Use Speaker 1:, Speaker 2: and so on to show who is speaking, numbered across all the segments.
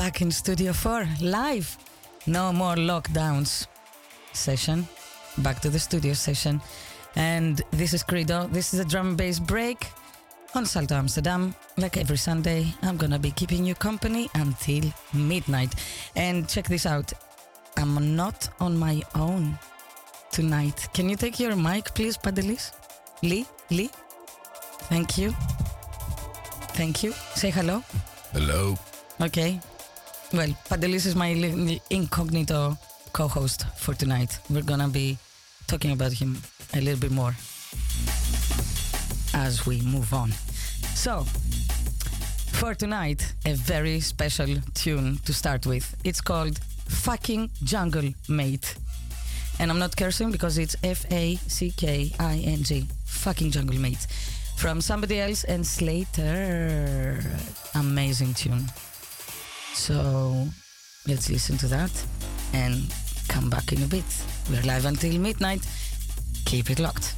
Speaker 1: Back in Studio 4, live. No more lockdowns session. Back to the studio session. And this is Credo. This is a drum and bass break on Salto Amsterdam. Like every Sunday, I'm gonna be keeping you company until midnight. And check this out I'm not on my own tonight. Can you take your mic, please, Padelis? Lee? Lee? Thank you. Thank you. Say hello.
Speaker 2: Hello.
Speaker 1: Okay. Well, Padelis is my incognito co host for tonight. We're gonna be talking about him a little bit more as we move on. So, for tonight, a very special tune to start with. It's called Fucking Jungle Mate. And I'm not cursing because it's F A C K I N G. Fucking Jungle Mate. From somebody else and Slater. Amazing tune. So let's listen to that and come back in a bit. We're live until midnight. Keep it locked.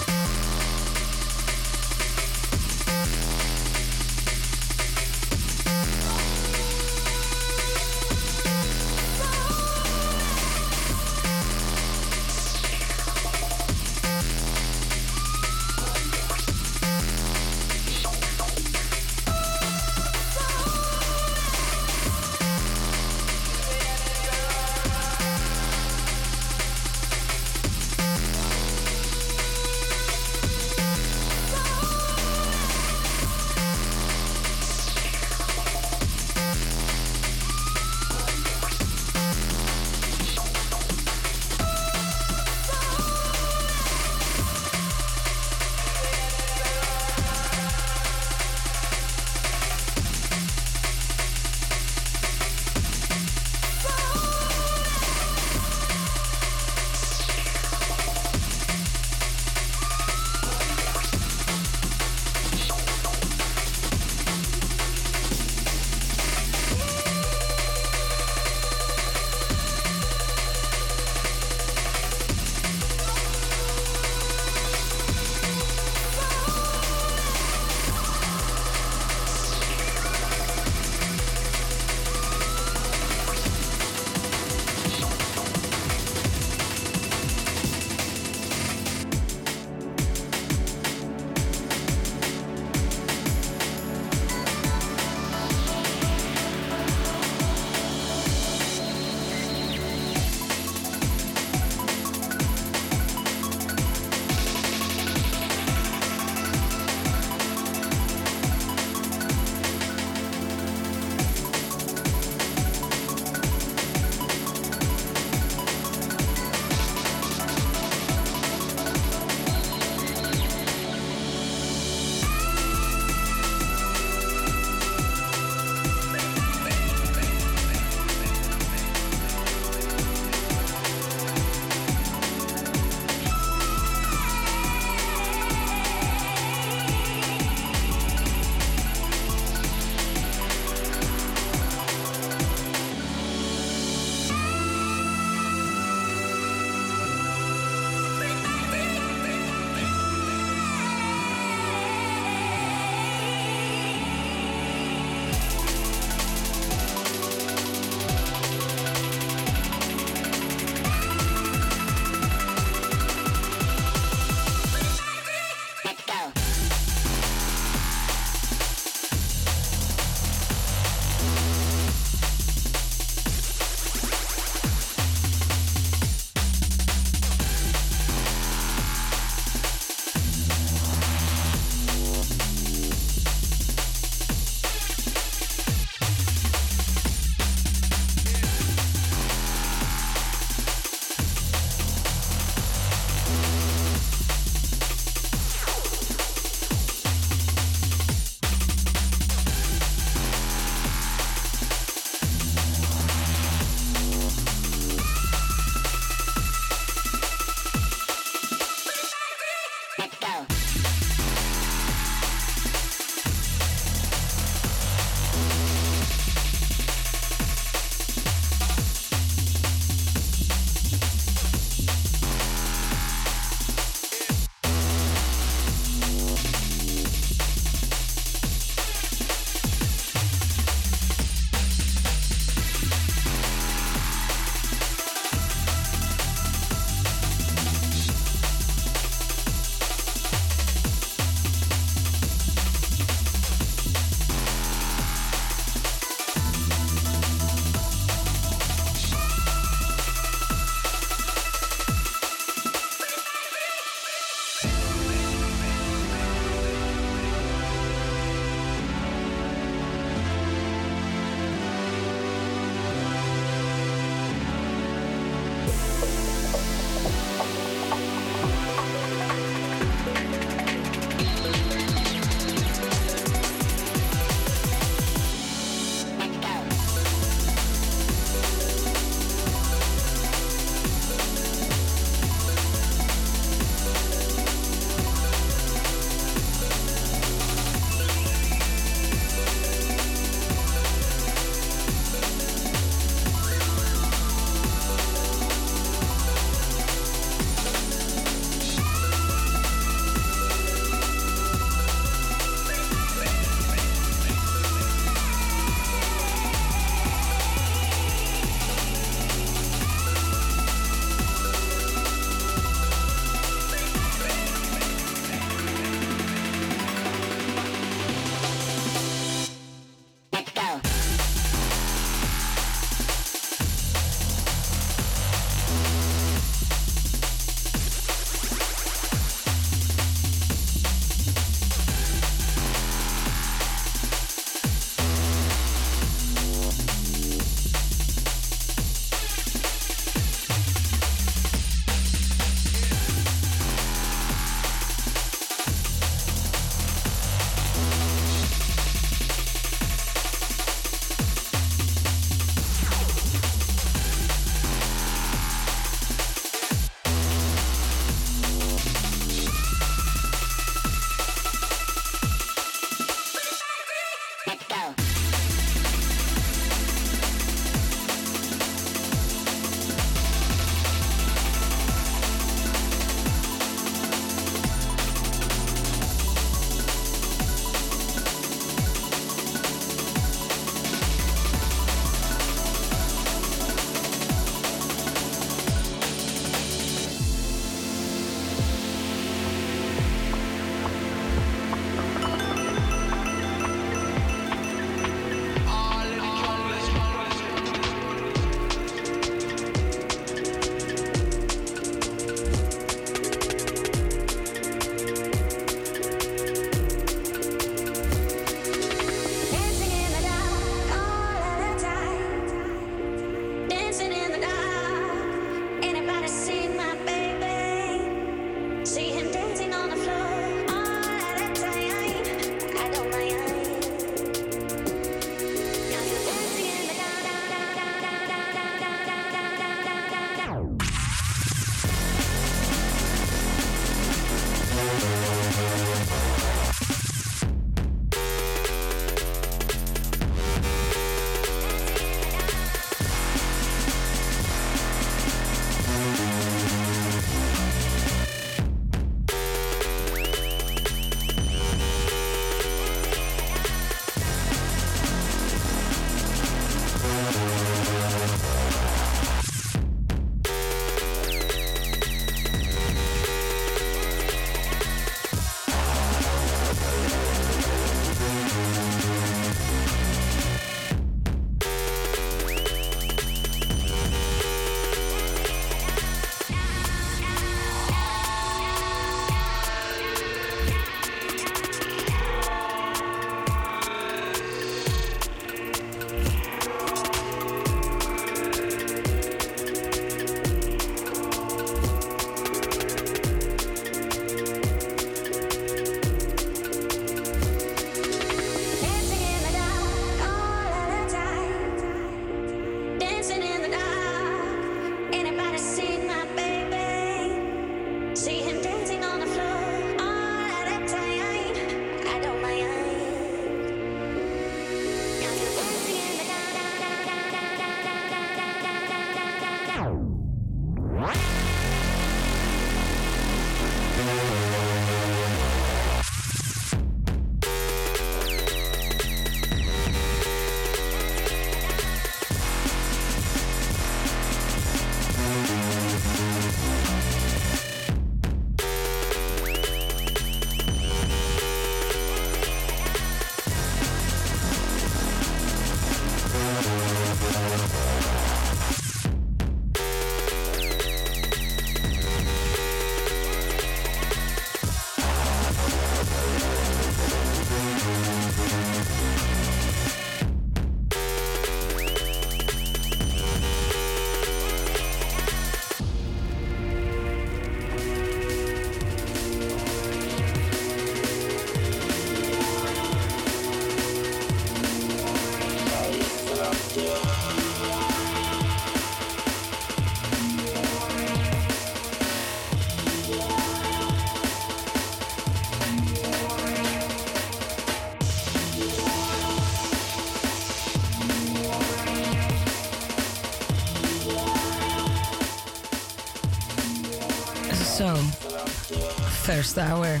Speaker 1: First hour,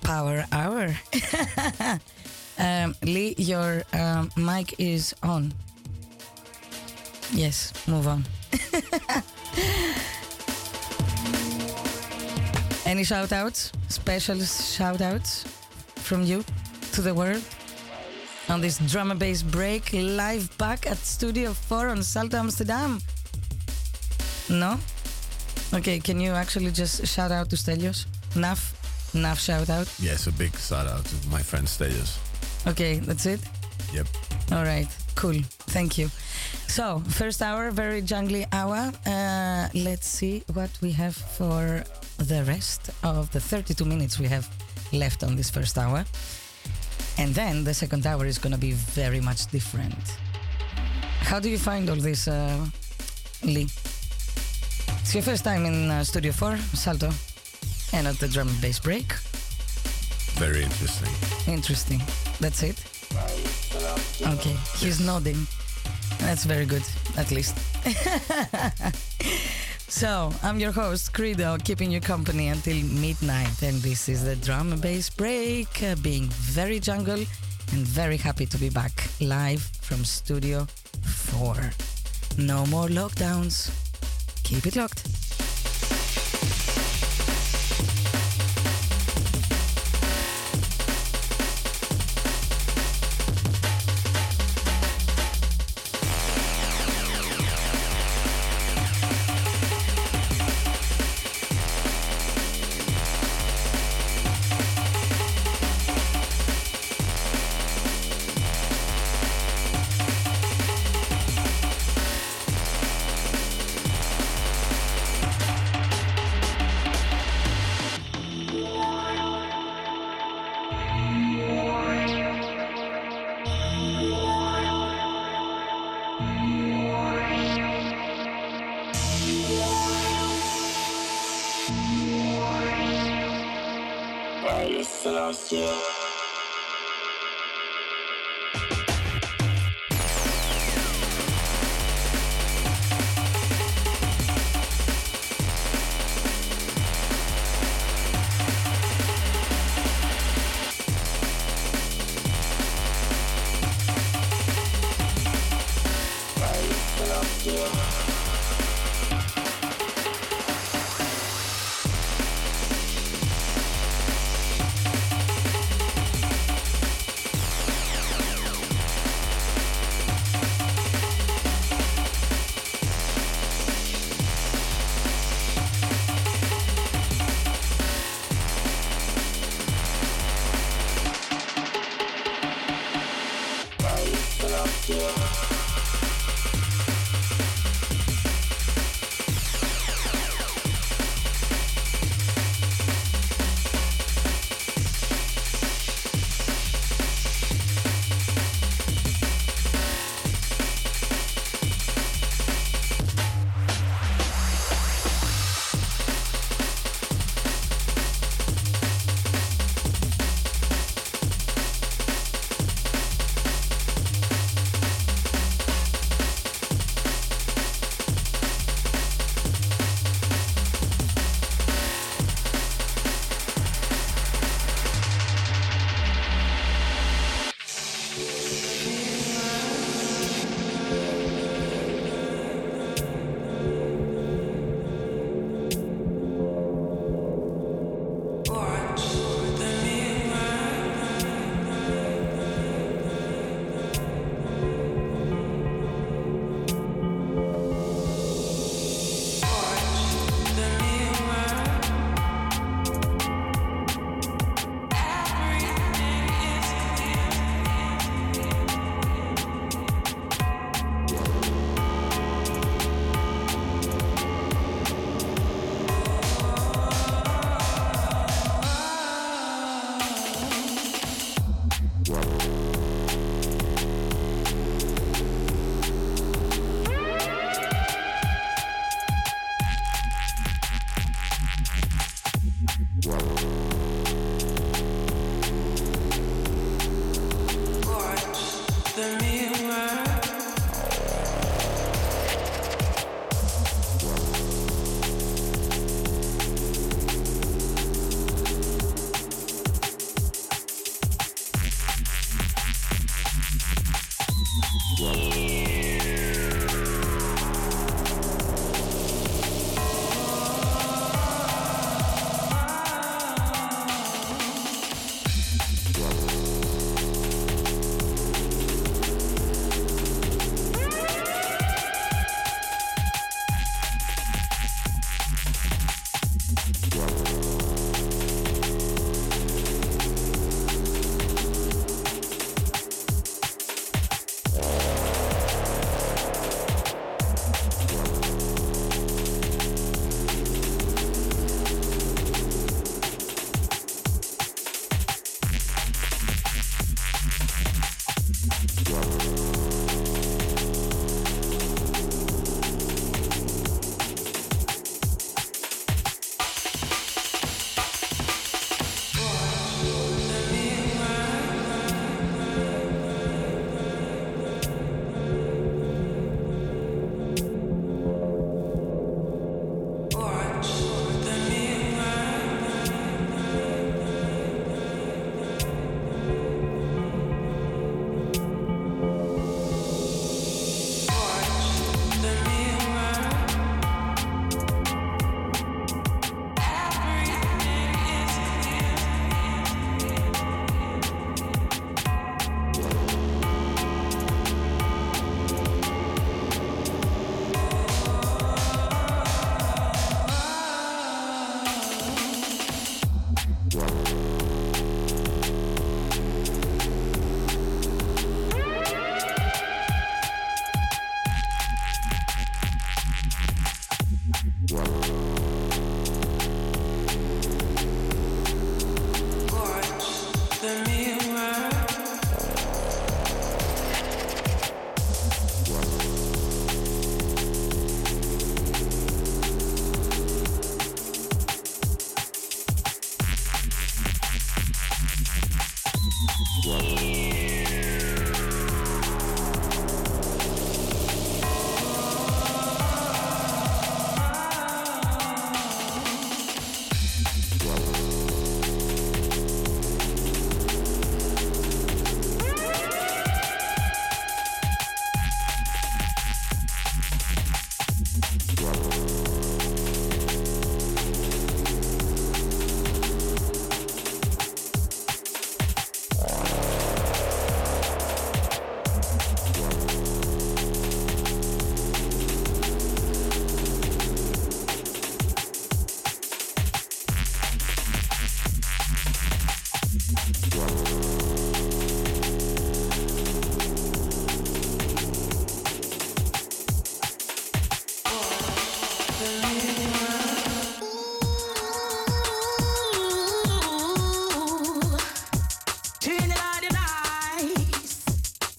Speaker 1: power hour. um, Lee, your um, mic is on. Yes, move on. Any shout outs? Special shout outs from you to the world? On this drum and bass break live back at Studio 4 on Salto Amsterdam? No? Okay, can you actually just shout out to Stelios? Naf? Naf shout out?
Speaker 2: Yes, a big shout out to my friend Stelios.
Speaker 1: Okay, that's it?
Speaker 2: Yep.
Speaker 1: All right, cool. Thank you. So, first hour, very jungly hour. Uh, let's see what we have for the rest of the 32 minutes we have left on this first hour. And then the second hour is going to be very much different. How do you find all this, uh, Lee? It's your first time in uh, Studio 4, Salto, and at the drum and bass break.
Speaker 2: Very interesting.
Speaker 1: Interesting. That's it? Okay, he's nodding. That's very good, at least. so, I'm your host, Credo, keeping you company until midnight. And this is the drum and bass break, uh, being very jungle and very happy to be back live from Studio 4. No more lockdowns. Keep it locked.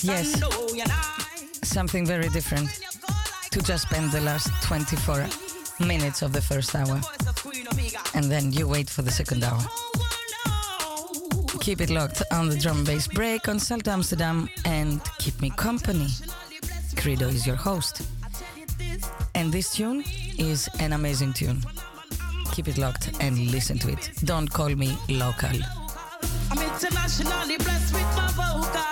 Speaker 1: Yes. Something very different to just spend the last 24 minutes of the first hour. And then you wait for the second hour. Keep it locked on the drum bass break on Salto Amsterdam and keep me company. Credo is your host. And this tune is an amazing tune. Keep it locked and listen to it. Don't call me local.
Speaker 3: I'm internationally blessed with my vocal.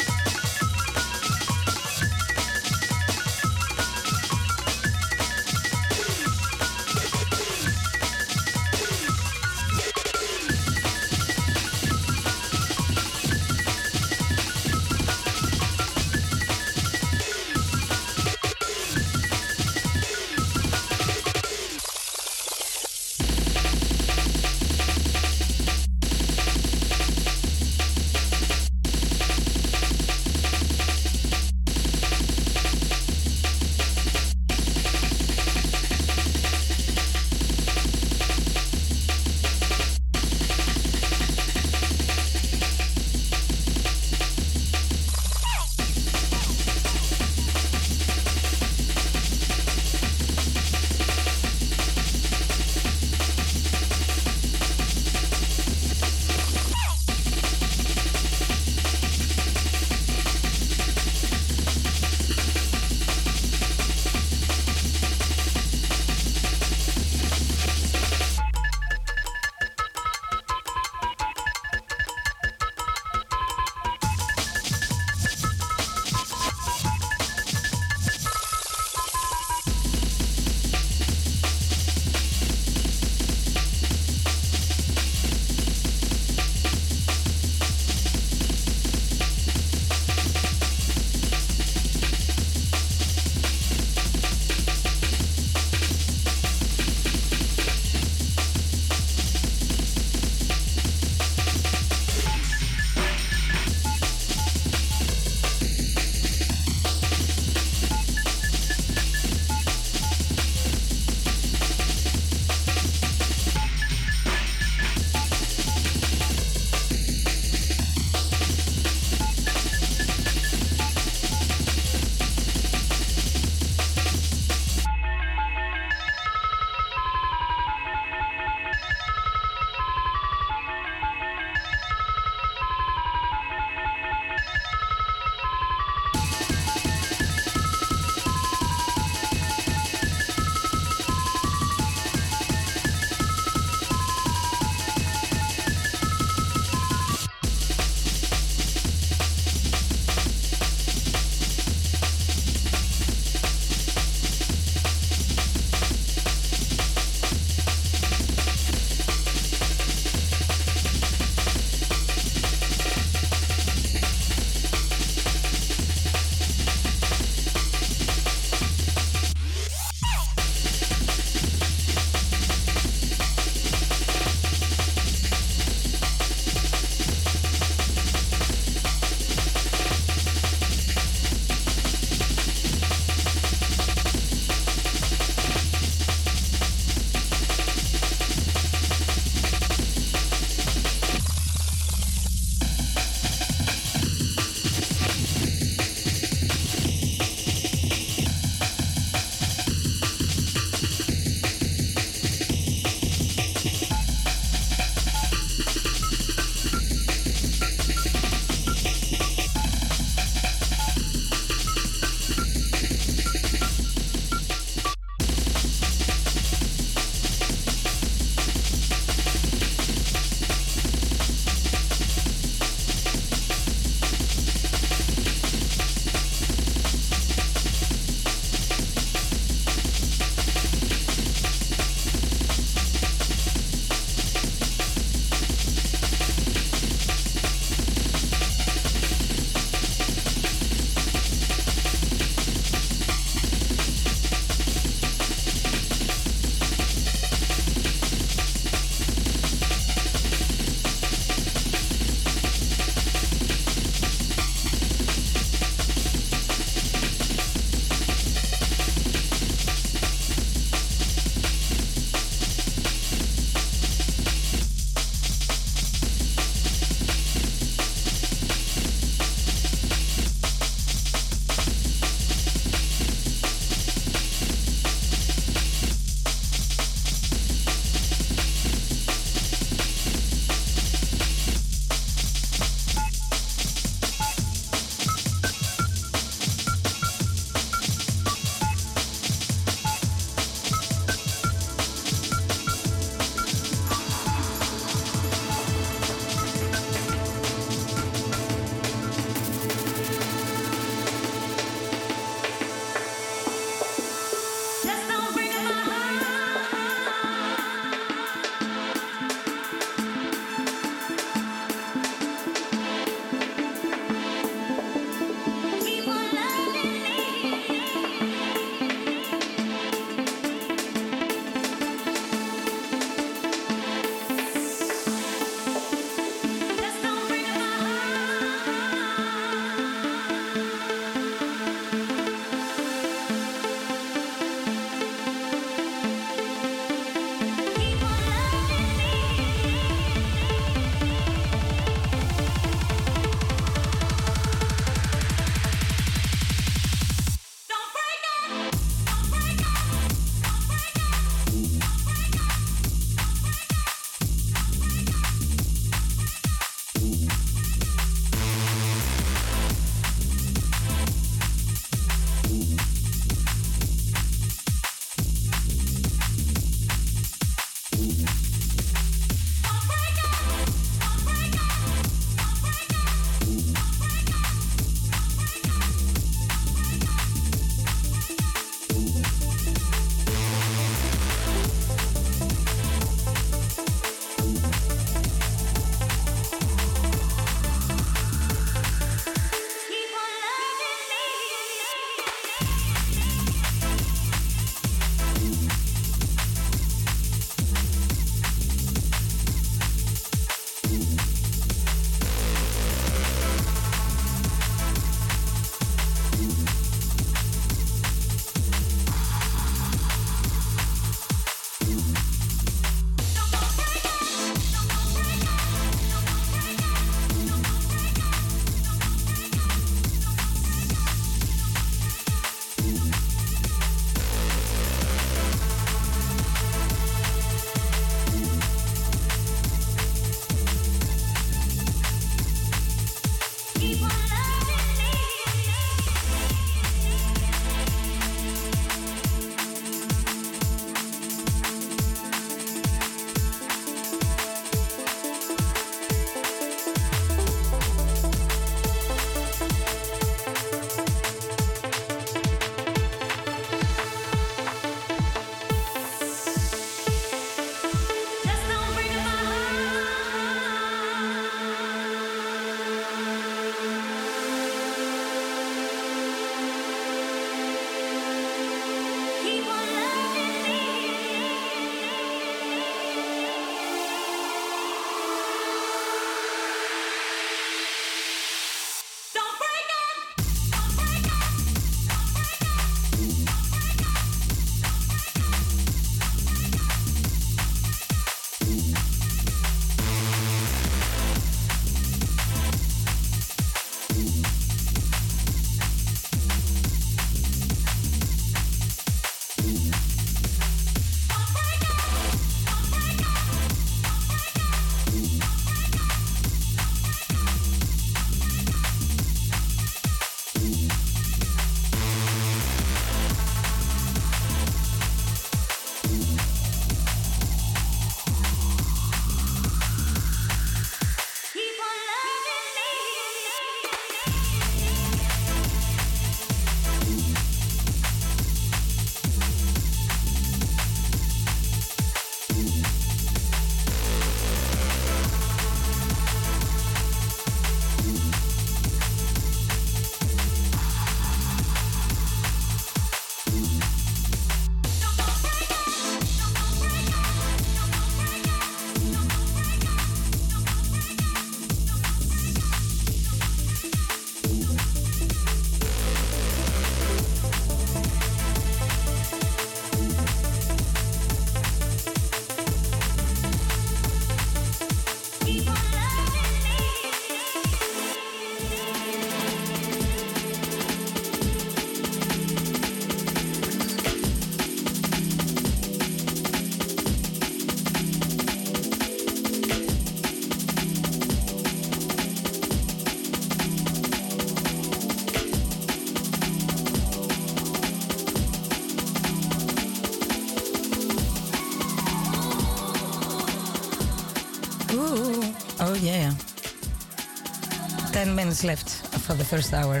Speaker 1: 10 minutes left for the first hour.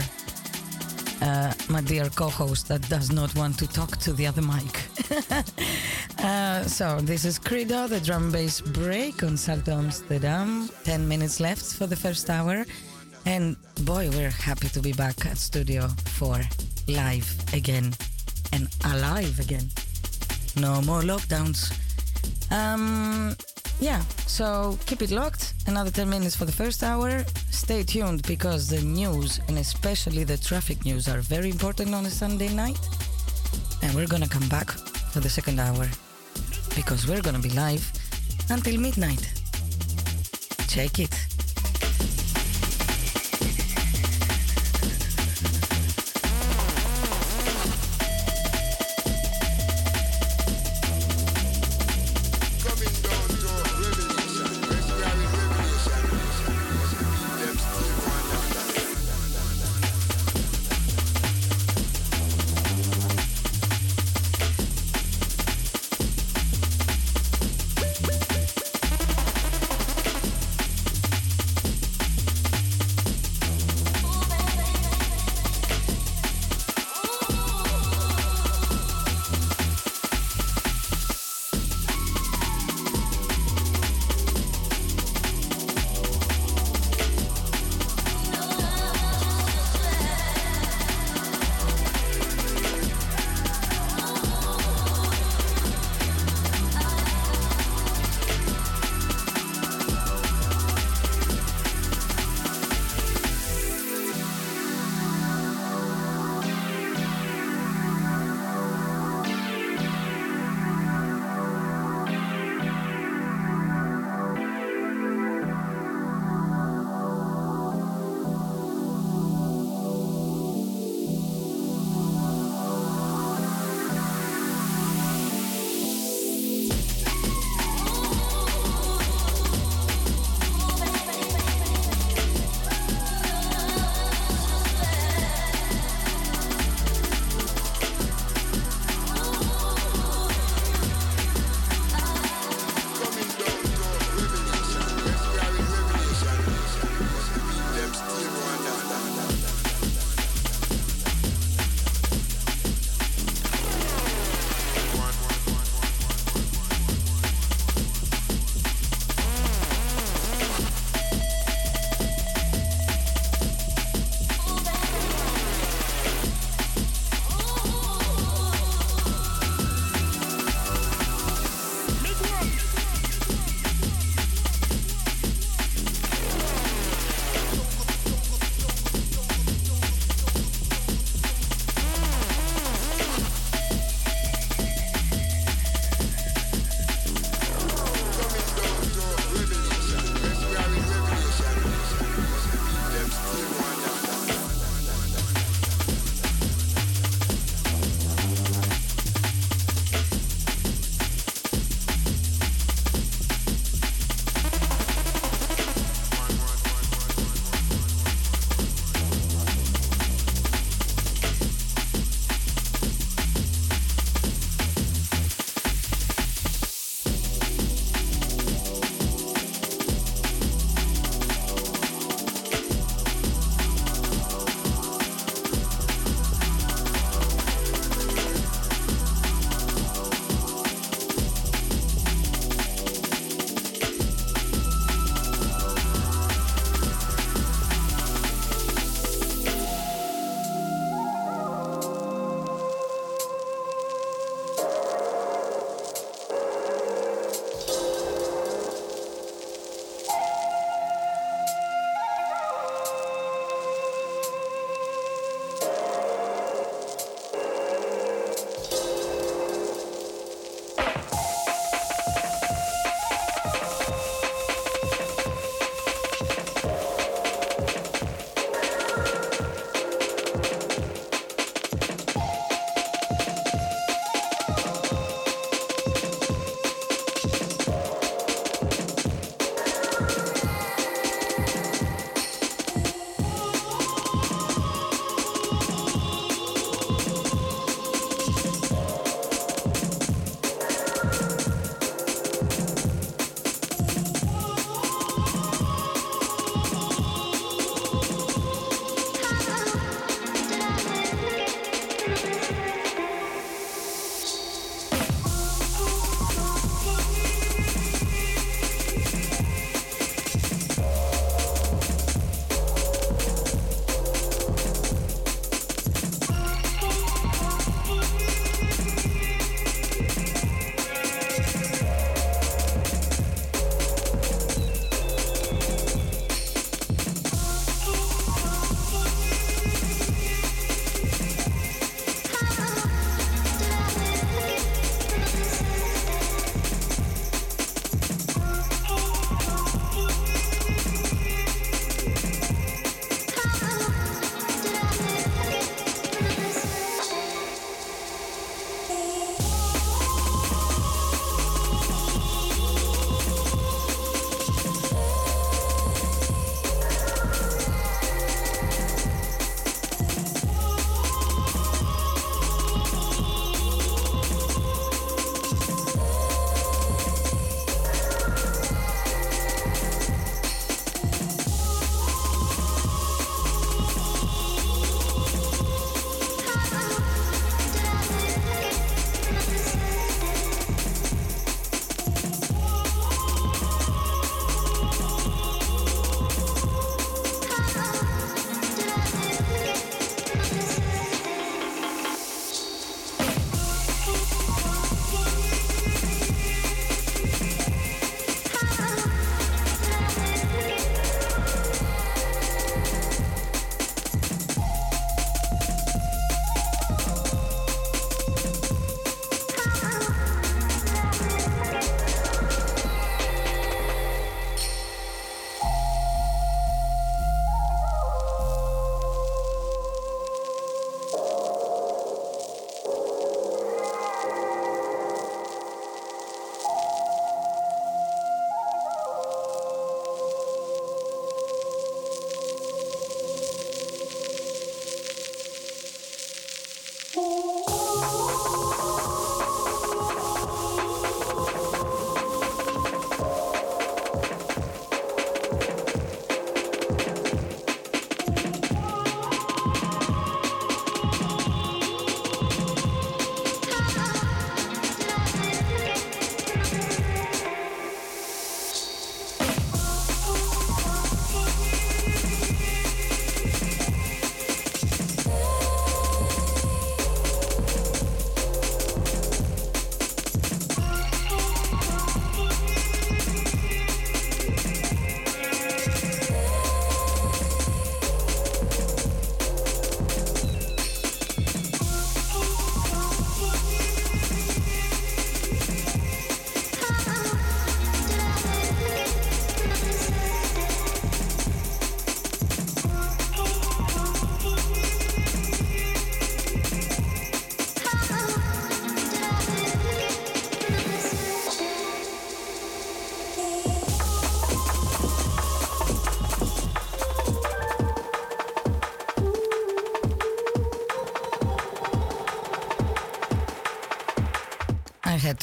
Speaker 1: Uh, my dear co host that does not want to talk to the other mic. uh, so, this is Credo, the drum bass break on Salto Amsterdam. 10 minutes left for the first hour. And boy, we're happy to be back at Studio 4 live again and alive again. No more lockdowns. Um, yeah, so keep it locked. Another 10 minutes for the first hour. Stay tuned because the news and especially the traffic news are very important on a Sunday night. And we're gonna come back for the second hour because we're gonna be live until midnight. Check it.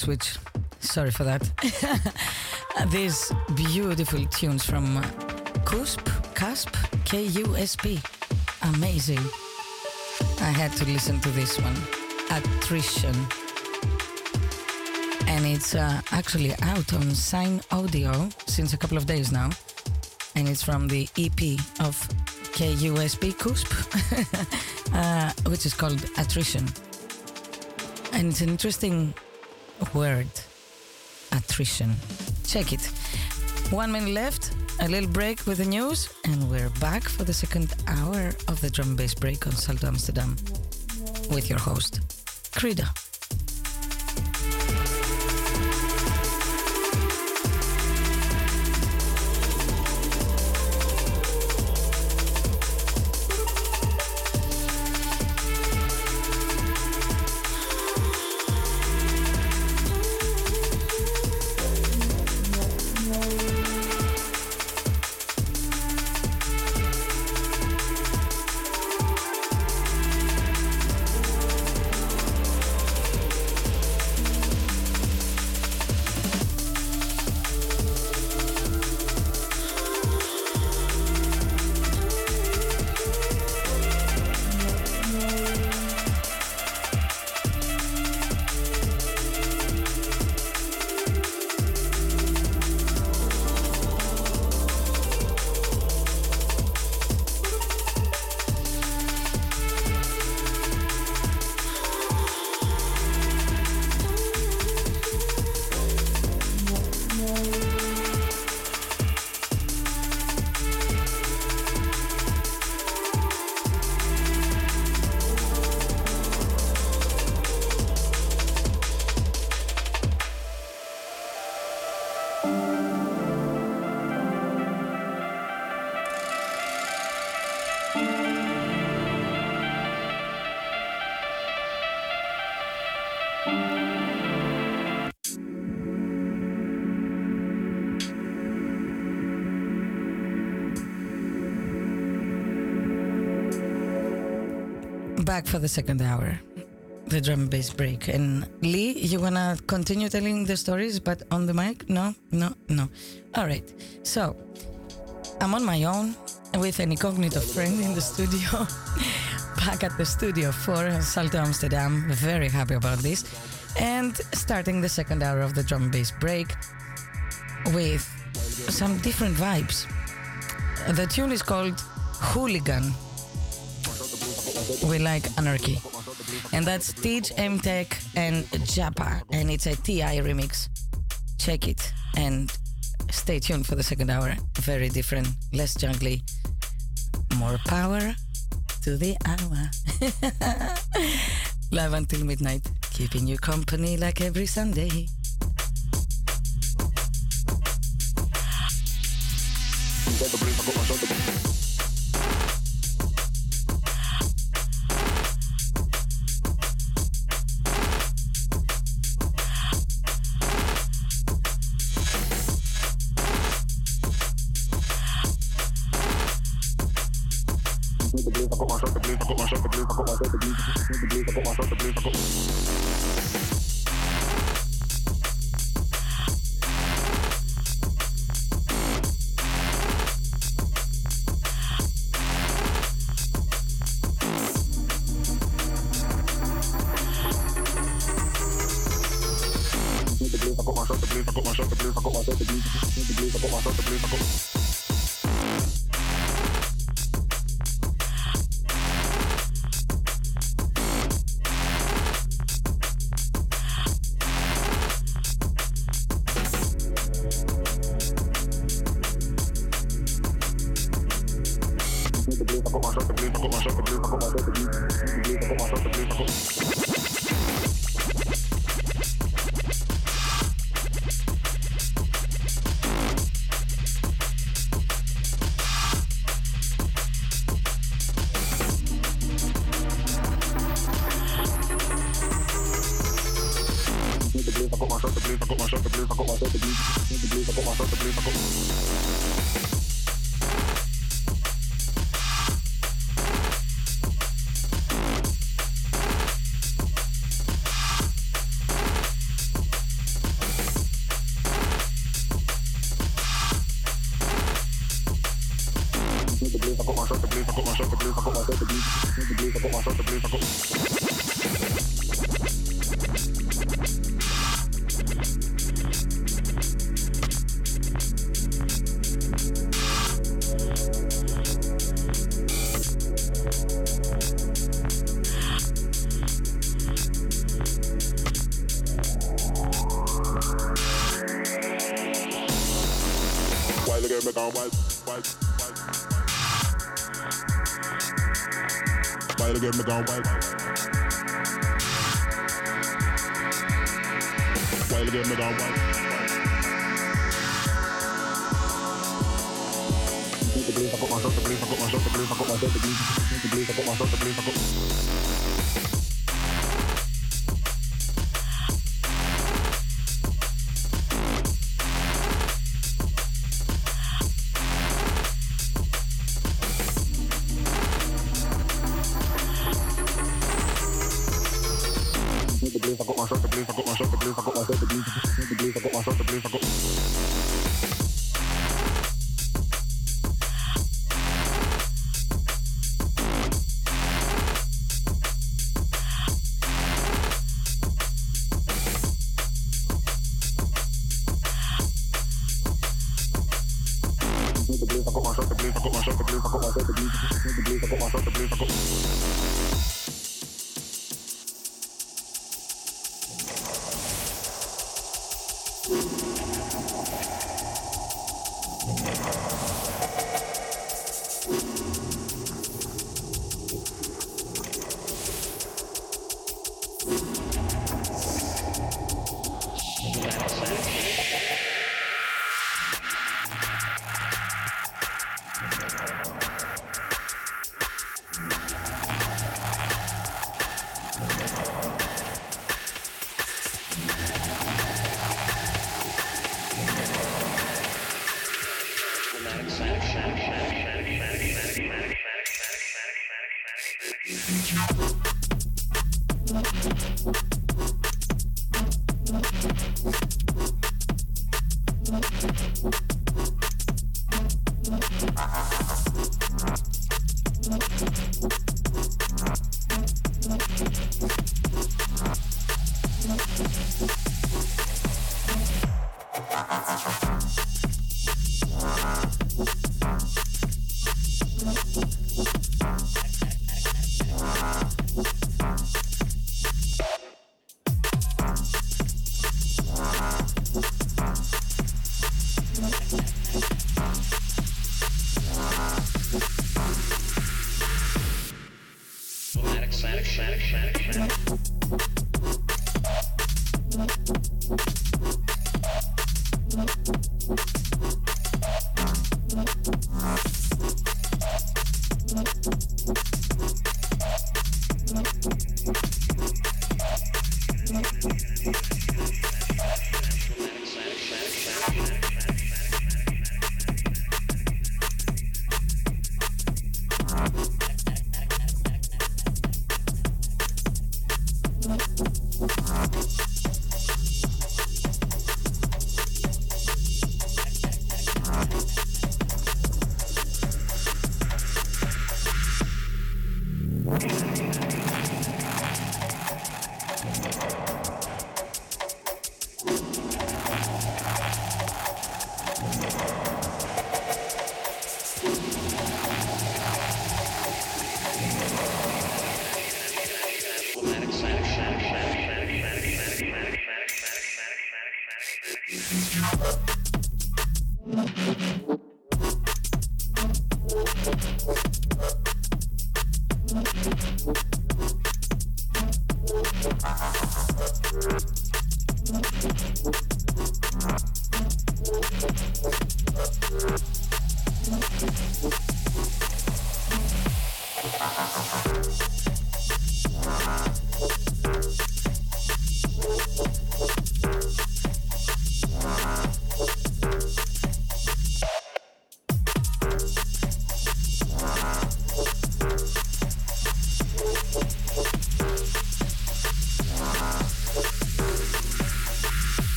Speaker 1: Switch. Sorry for that. These beautiful tunes from uh, Cusp, Cusp, K U S P. Amazing. I had to listen to this one. Attrition. And it's uh, actually out on Sign Audio since a couple of days now. And it's from the EP of KUSP Cusp, uh, which is called Attrition. And it's an interesting word attrition. Check it. One minute left, a little break with the news, and we're back for the second hour of the drum bass break on Salto Amsterdam with your host, Credo. Back for the second hour, the drum and bass break. And Lee, you wanna continue telling the stories, but on the mic? No, no, no. All right. So I'm on my own with an incognito friend in the studio. back at the studio for Salto Amsterdam. Very happy about this. And starting the second hour of the drum and bass break with some different vibes. The tune is called Hooligan we like anarchy. And that's Teach M Tech and Japa, and it's a TI remix. Check it and stay tuned for the second hour. Very different, less jungly, more power to the hour. Live until midnight, keeping you company like every Sunday. elleve'ye daha var.
Speaker 4: The blues, I got myself, the blues, I got myself, the blues, I got myself, the blues, the blues, I got myself, the blues, I got.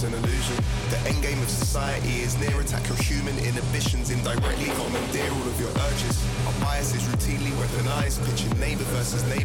Speaker 4: An illusion. The end game of society is near attack your human inhibitions indirectly commandeer all of your urges. Our bias is routinely weaponized, pitching neighbor versus neighbor,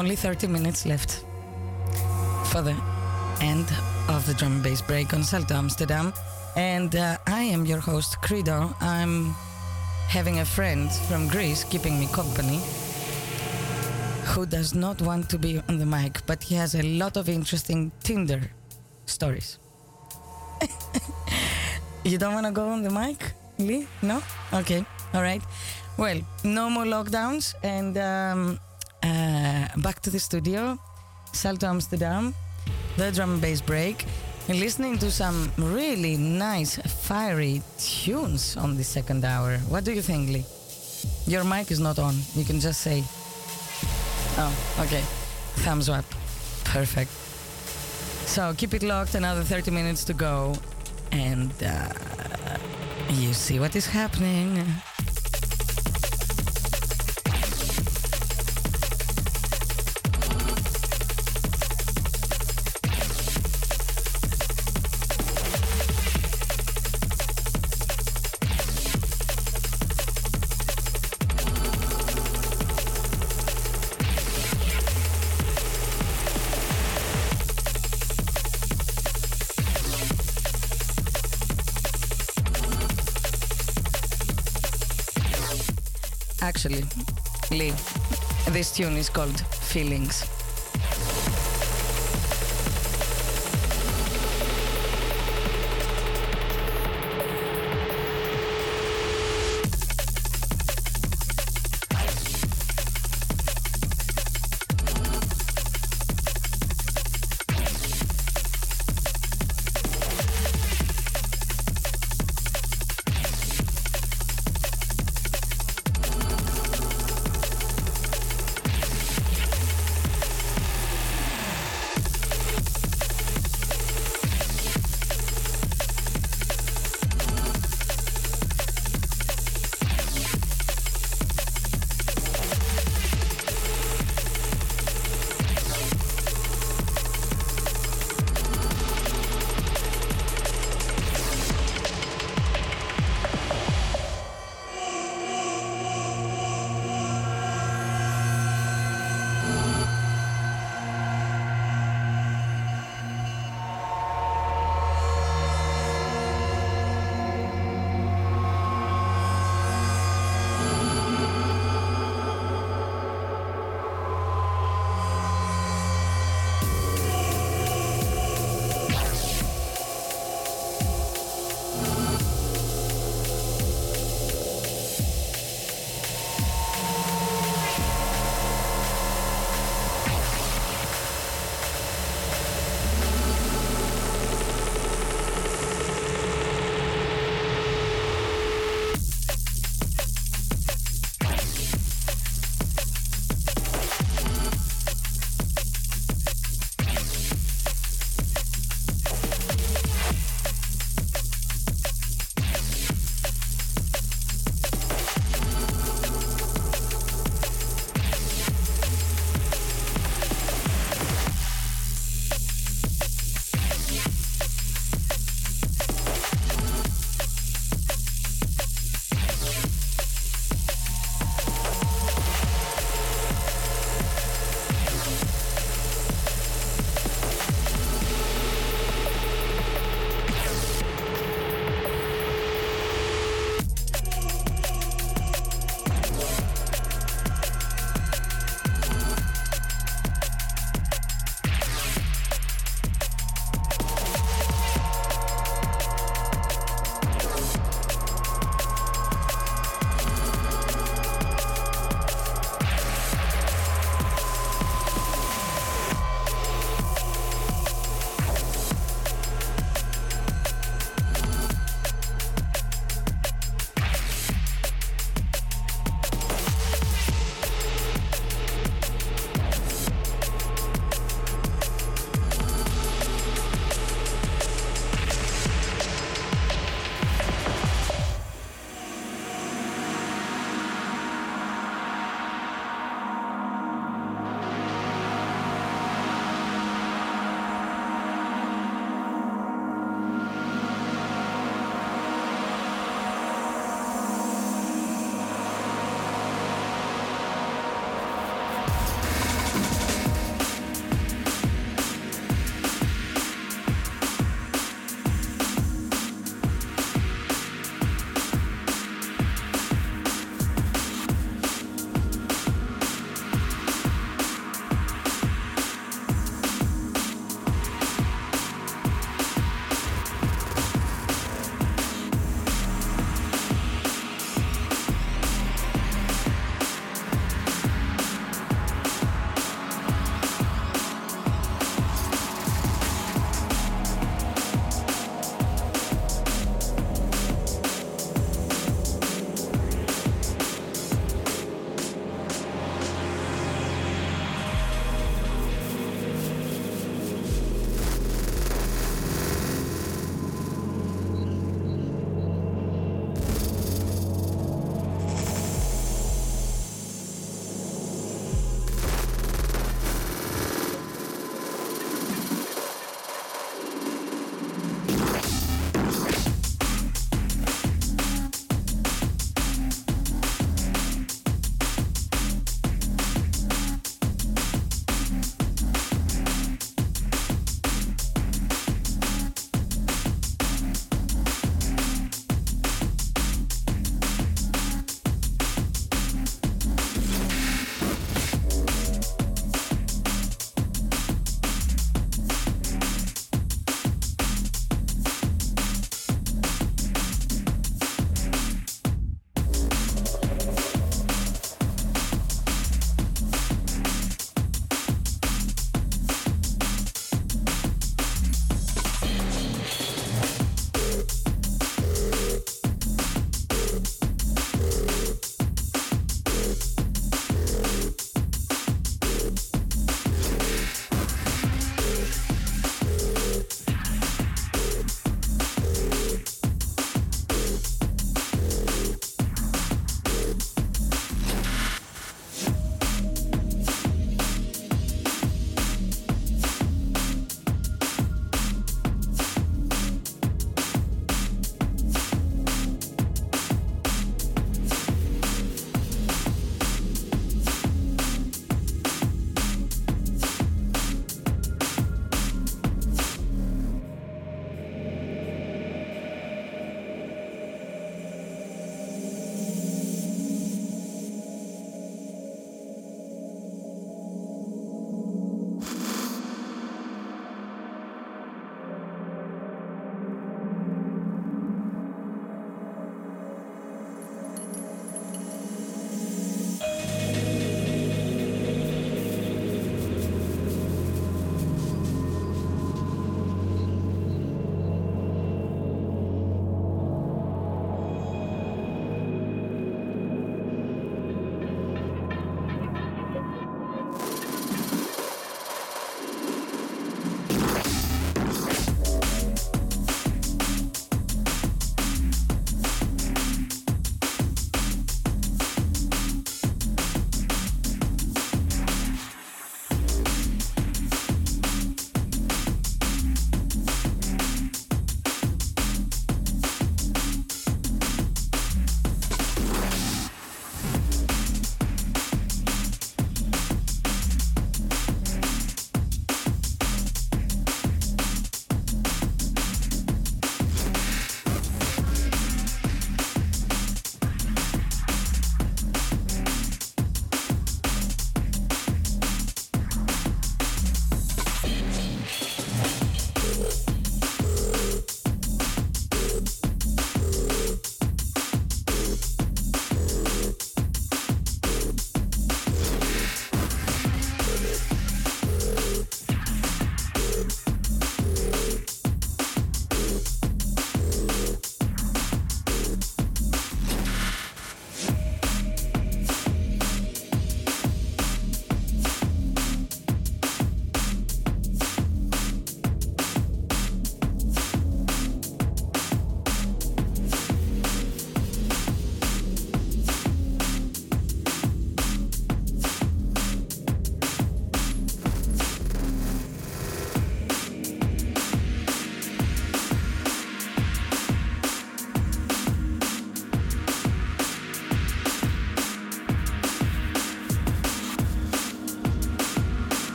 Speaker 1: Only 30 minutes left for the end of the drum and bass break on Salto Amsterdam. And uh, I am your host, Credo. I'm having a friend from Greece keeping me company who does not want to be on the mic, but he has a lot of interesting Tinder stories. you don't want to go on the mic, Lee? No? Okay, all right. Well, no more lockdowns and um, uh, back to the studio. Salto Amsterdam, the drum and bass break, and listening to some really nice, fiery tunes on the second hour. What do you think, Lee? Your mic is not on. You can just say, Oh, okay. Thumbs up. Perfect. So keep it locked, another 30 minutes to go, and uh, you see what is happening. Actually, Lee, this tune is called Feelings.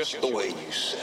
Speaker 5: Just the way you said.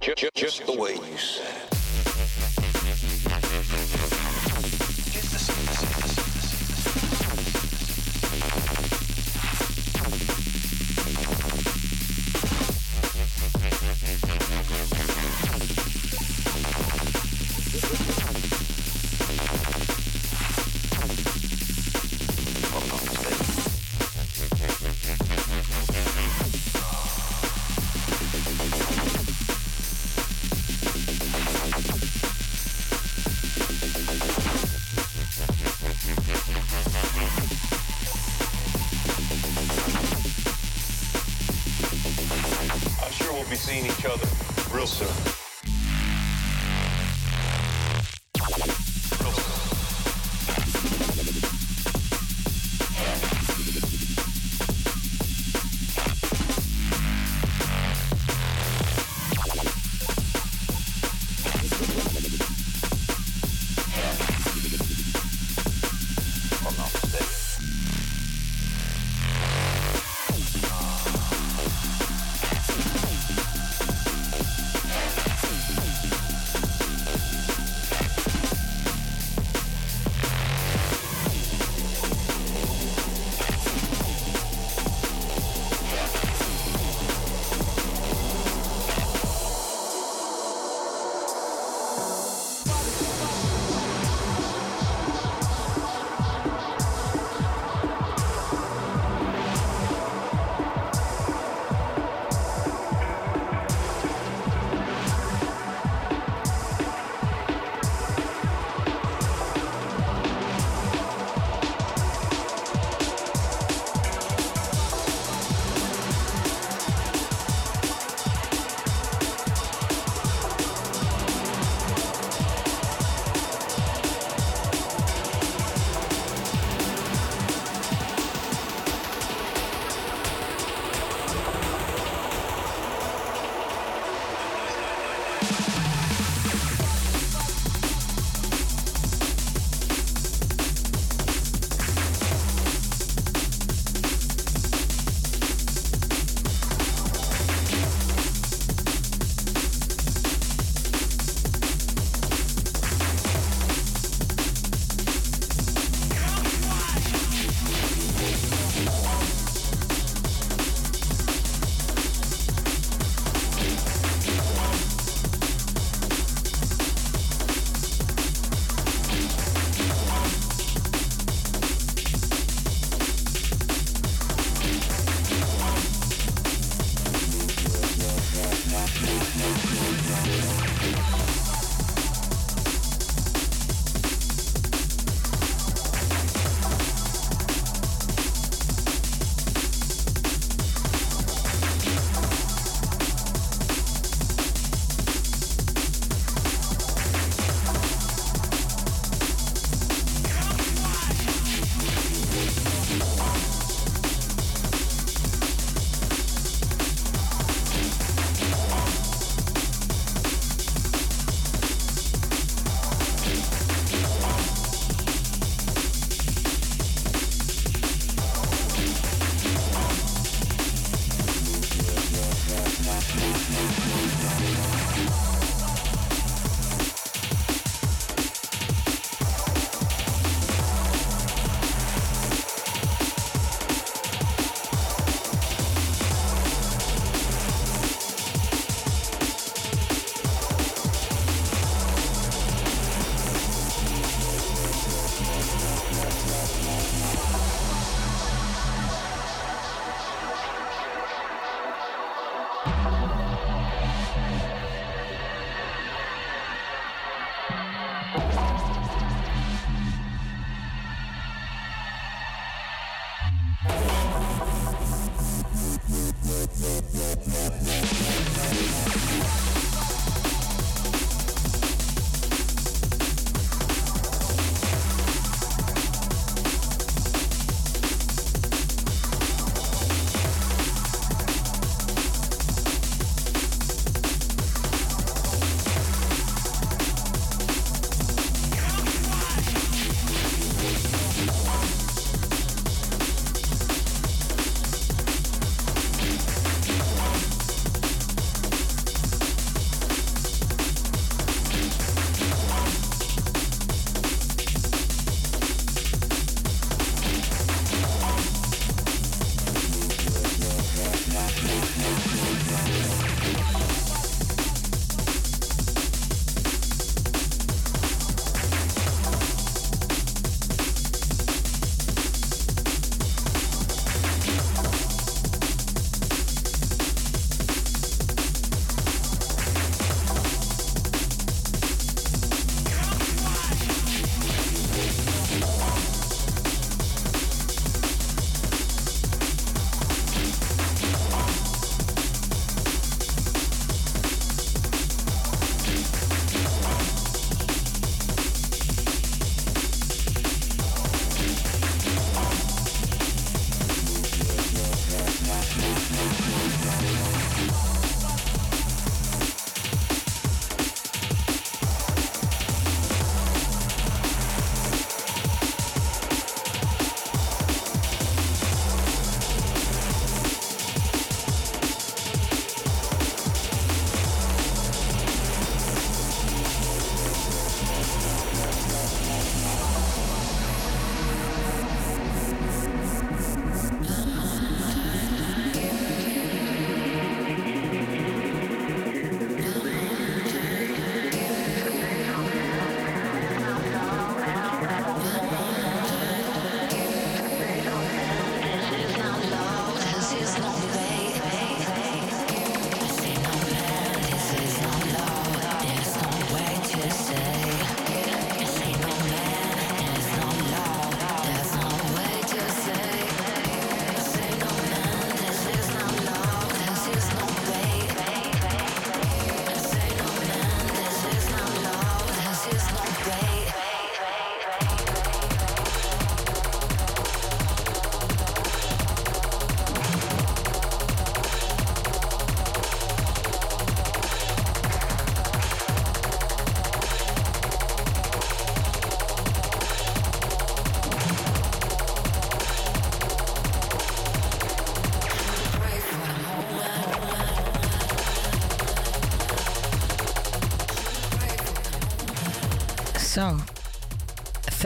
Speaker 5: Just the way you said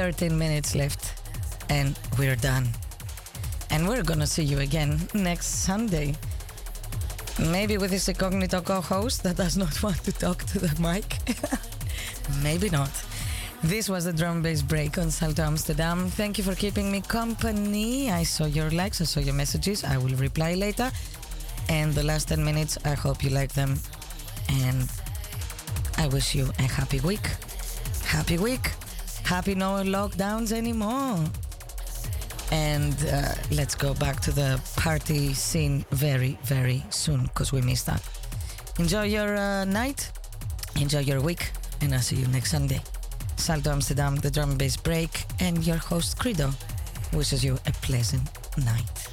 Speaker 1: 13 minutes left and we're done. And we're gonna see you again next Sunday. Maybe with his incognito co host that does not want to talk to the mic. Maybe not. This was the drum bass break on Salto Amsterdam. Thank you for keeping me company. I saw your likes, I saw your messages. I will reply later. And the last 10 minutes, I hope you like them. And I wish you a happy week. Happy week. Happy no lockdowns anymore. And uh, let's go back to the party scene very, very soon because we missed that. Enjoy your uh, night, enjoy your week, and I'll see you next Sunday. Salto Amsterdam, the drum and bass break, and your host Credo wishes you a pleasant night.